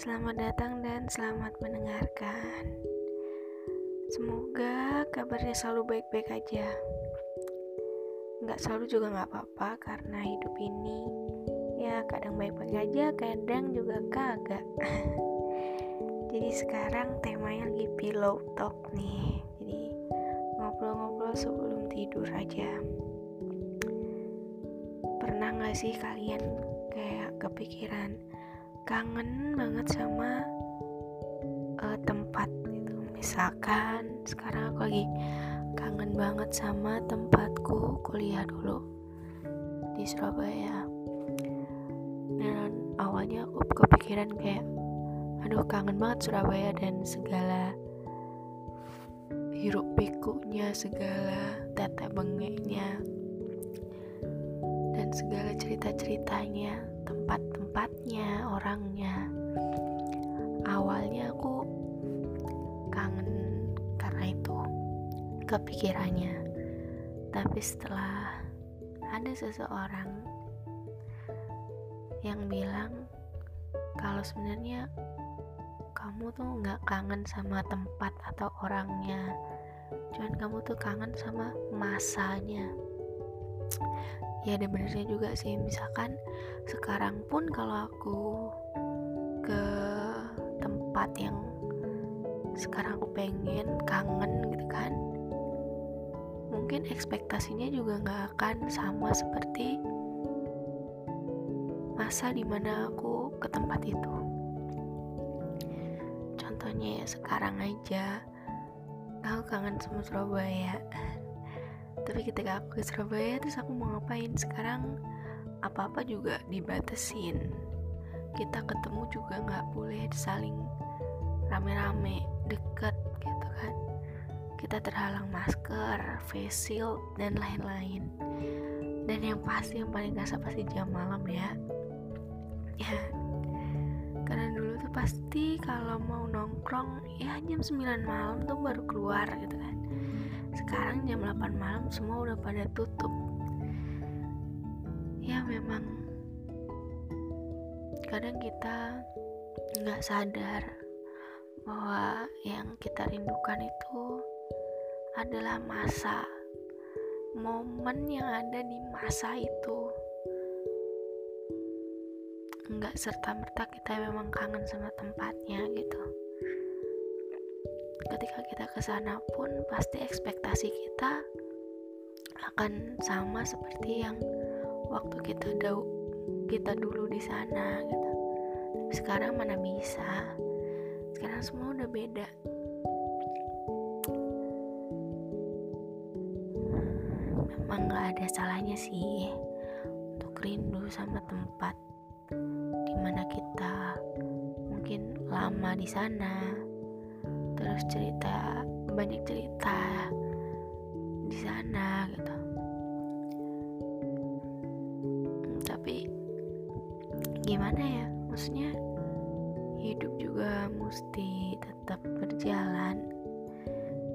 Selamat datang dan selamat mendengarkan. Semoga kabarnya selalu baik-baik aja. Nggak selalu juga nggak apa-apa karena hidup ini ya kadang baik-baik aja, kadang juga kagak. Jadi sekarang temanya lagi pillow talk nih. Jadi ngobrol-ngobrol sebelum tidur aja. Pernah nggak sih kalian kayak kepikiran kangen banget sama uh, tempat gitu. Misalkan sekarang aku lagi kangen banget sama tempatku kuliah dulu di Surabaya. Dan awalnya aku kepikiran kayak aduh kangen banget Surabaya dan segala hiruk pikuknya segala tete bengeknya dan segala cerita-ceritanya tempat-tempatnya, orangnya. Awalnya aku kangen karena itu kepikirannya. Tapi setelah ada seseorang yang bilang kalau sebenarnya kamu tuh nggak kangen sama tempat atau orangnya, cuman kamu tuh kangen sama masanya ya ada benernya juga sih. Misalkan sekarang pun kalau aku ke tempat yang sekarang aku pengen kangen gitu kan mungkin ekspektasinya juga nggak akan sama seperti masa di mana aku ke tempat itu. Contohnya ya sekarang aja. Aku kangen sama Surabaya tapi ketika aku ke Surabaya terus aku mau ngapain? Sekarang apa-apa juga dibatasin. Kita ketemu juga nggak boleh saling rame-rame deket gitu kan. Kita terhalang masker, face shield dan lain-lain. Dan yang pasti yang paling kasar pasti jam malam ya. Ya karena dulu tuh pasti kalau mau nongkrong ya jam 9 malam tuh baru keluar gitu kan sekarang jam 8 malam semua udah pada tutup. Ya memang kadang kita nggak sadar bahwa yang kita rindukan itu adalah masa momen yang ada di masa itu. Nggak serta merta kita memang kangen sama tempatnya gitu ketika kita ke sana pun pasti ekspektasi kita akan sama seperti yang waktu kita dau kita dulu di sana gitu. Sekarang mana bisa? Sekarang semua udah beda. Memang gak ada salahnya sih untuk rindu sama tempat di mana kita mungkin lama di sana terus cerita banyak cerita di sana gitu. Tapi gimana ya maksudnya hidup juga mesti tetap berjalan.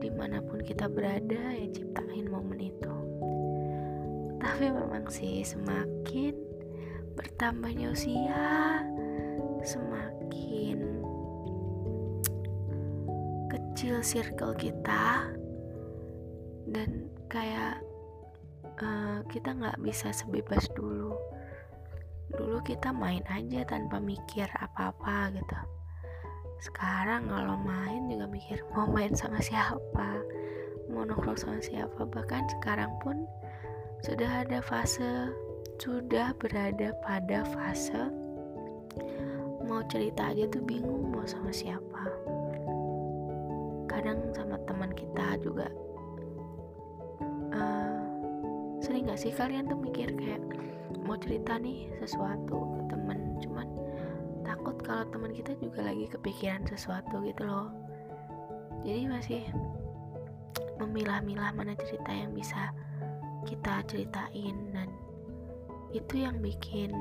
Di mana pun kita berada ya ciptain momen itu. Tapi memang sih semakin bertambahnya usia semakin kecil circle kita. Dan kayak uh, kita nggak bisa sebebas dulu. Dulu kita main aja tanpa mikir apa-apa gitu. Sekarang kalau main juga mikir mau main sama siapa? Mau nongkrong sama siapa? Bahkan sekarang pun sudah ada fase sudah berada pada fase mau cerita aja tuh bingung mau sama siapa juga. Uh, sering gak sih kalian tuh mikir kayak mau cerita nih sesuatu ke temen cuman takut kalau teman kita juga lagi kepikiran sesuatu gitu loh. Jadi masih memilah-milah mana cerita yang bisa kita ceritain dan itu yang bikin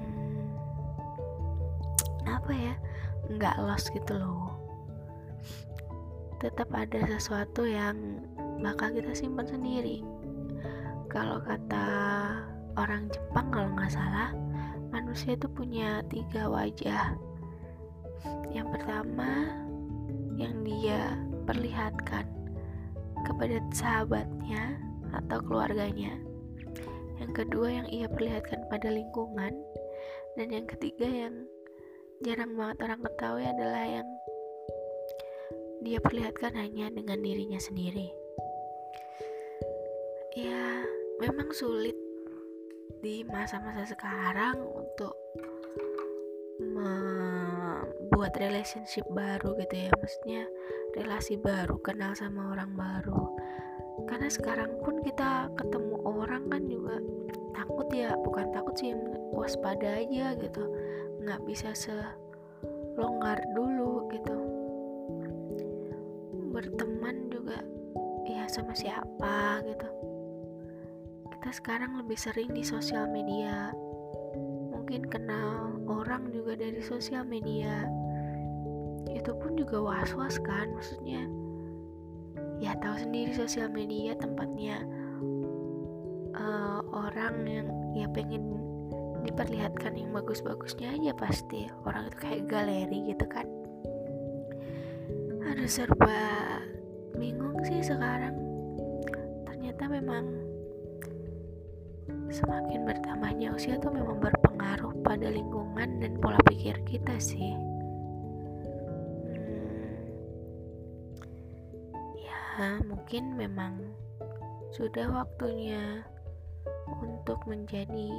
hmm, apa ya nggak lost gitu loh tetap ada sesuatu yang bakal kita simpan sendiri. Kalau kata orang Jepang kalau nggak salah manusia itu punya tiga wajah. Yang pertama yang dia perlihatkan kepada sahabatnya atau keluarganya. Yang kedua yang ia perlihatkan pada lingkungan. Dan yang ketiga yang jarang banget orang ketahui adalah yang dia perlihatkan hanya dengan dirinya sendiri. Ya memang sulit di masa-masa sekarang untuk membuat relationship baru gitu ya. Maksudnya relasi baru kenal sama orang baru. Karena sekarang pun kita ketemu orang kan juga takut ya bukan takut sih waspada aja gitu. Nggak bisa selonggar dulu gitu berteman juga ya sama siapa gitu. Kita sekarang lebih sering di sosial media. Mungkin kenal orang juga dari sosial media. Itu pun juga was-was kan maksudnya. Ya tahu sendiri sosial media tempatnya uh, orang yang ya pengen diperlihatkan yang bagus-bagusnya aja pasti. Orang itu kayak galeri gitu kan aduh serba bingung sih sekarang. Ternyata memang semakin bertambahnya usia tuh memang berpengaruh pada lingkungan dan pola pikir kita sih. Mungkin memang sudah waktunya untuk menjadi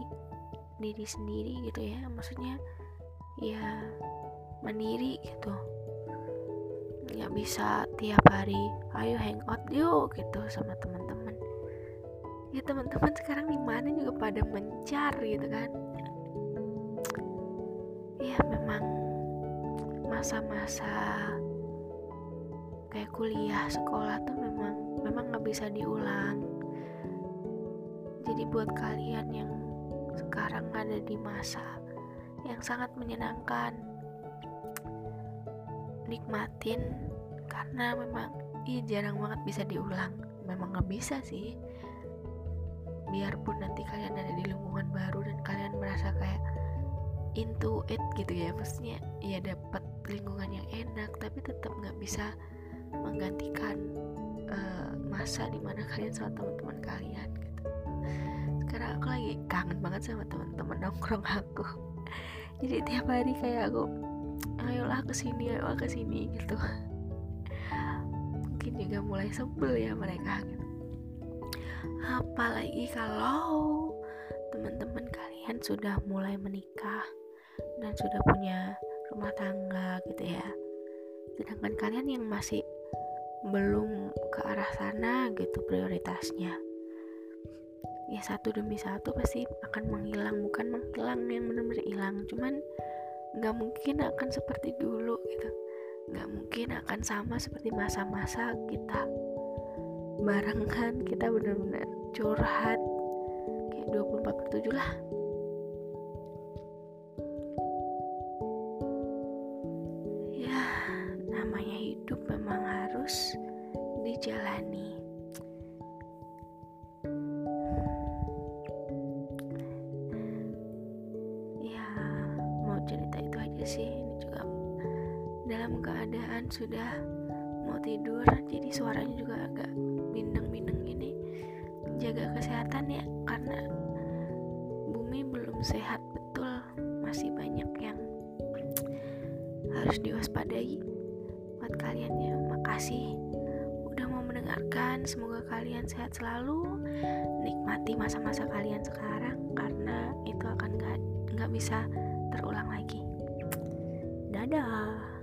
diri sendiri gitu ya. Maksudnya ya mandiri gitu nggak bisa tiap hari ayo hangout yuk gitu sama teman-teman. Ya teman-teman sekarang di mana juga pada mencar gitu kan. Ya memang masa-masa kayak kuliah sekolah tuh memang memang nggak bisa diulang. Jadi buat kalian yang sekarang ada di masa yang sangat menyenangkan nikmatin karena memang iya jarang banget bisa diulang. Memang nggak bisa sih. Biarpun nanti kalian ada di lingkungan baru dan kalian merasa kayak into it gitu ya maksudnya ya dapat lingkungan yang enak tapi tetap nggak bisa menggantikan uh, masa di mana kalian sama teman-teman kalian gitu. Sekarang aku lagi kangen banget sama teman-teman nongkrong aku. Jadi tiap hari kayak aku ayolah ke sini ayolah ke sini gitu. Mungkin juga mulai sebel ya mereka gitu. Apalagi kalau teman-teman kalian sudah mulai menikah dan sudah punya rumah tangga gitu ya. Sedangkan kalian yang masih belum ke arah sana gitu prioritasnya. Ya satu demi satu pasti akan menghilang bukan menghilang yang benar-benar hilang. Cuman nggak mungkin akan seperti dulu gitu. Nggak mungkin akan sama seperti masa-masa kita. Barengan kita benar-benar curhat. Kayak 24 per 7 lah. Harus dijalani. Dalam keadaan sudah mau tidur, jadi suaranya juga agak bindeng-bindeng gini. Jaga kesehatan ya, karena bumi belum sehat betul. Masih banyak yang harus diwaspadai buat kalian ya kasih udah mau mendengarkan. Semoga kalian sehat selalu. Nikmati masa-masa kalian sekarang karena itu akan gak, gak bisa terulang lagi. Dadah.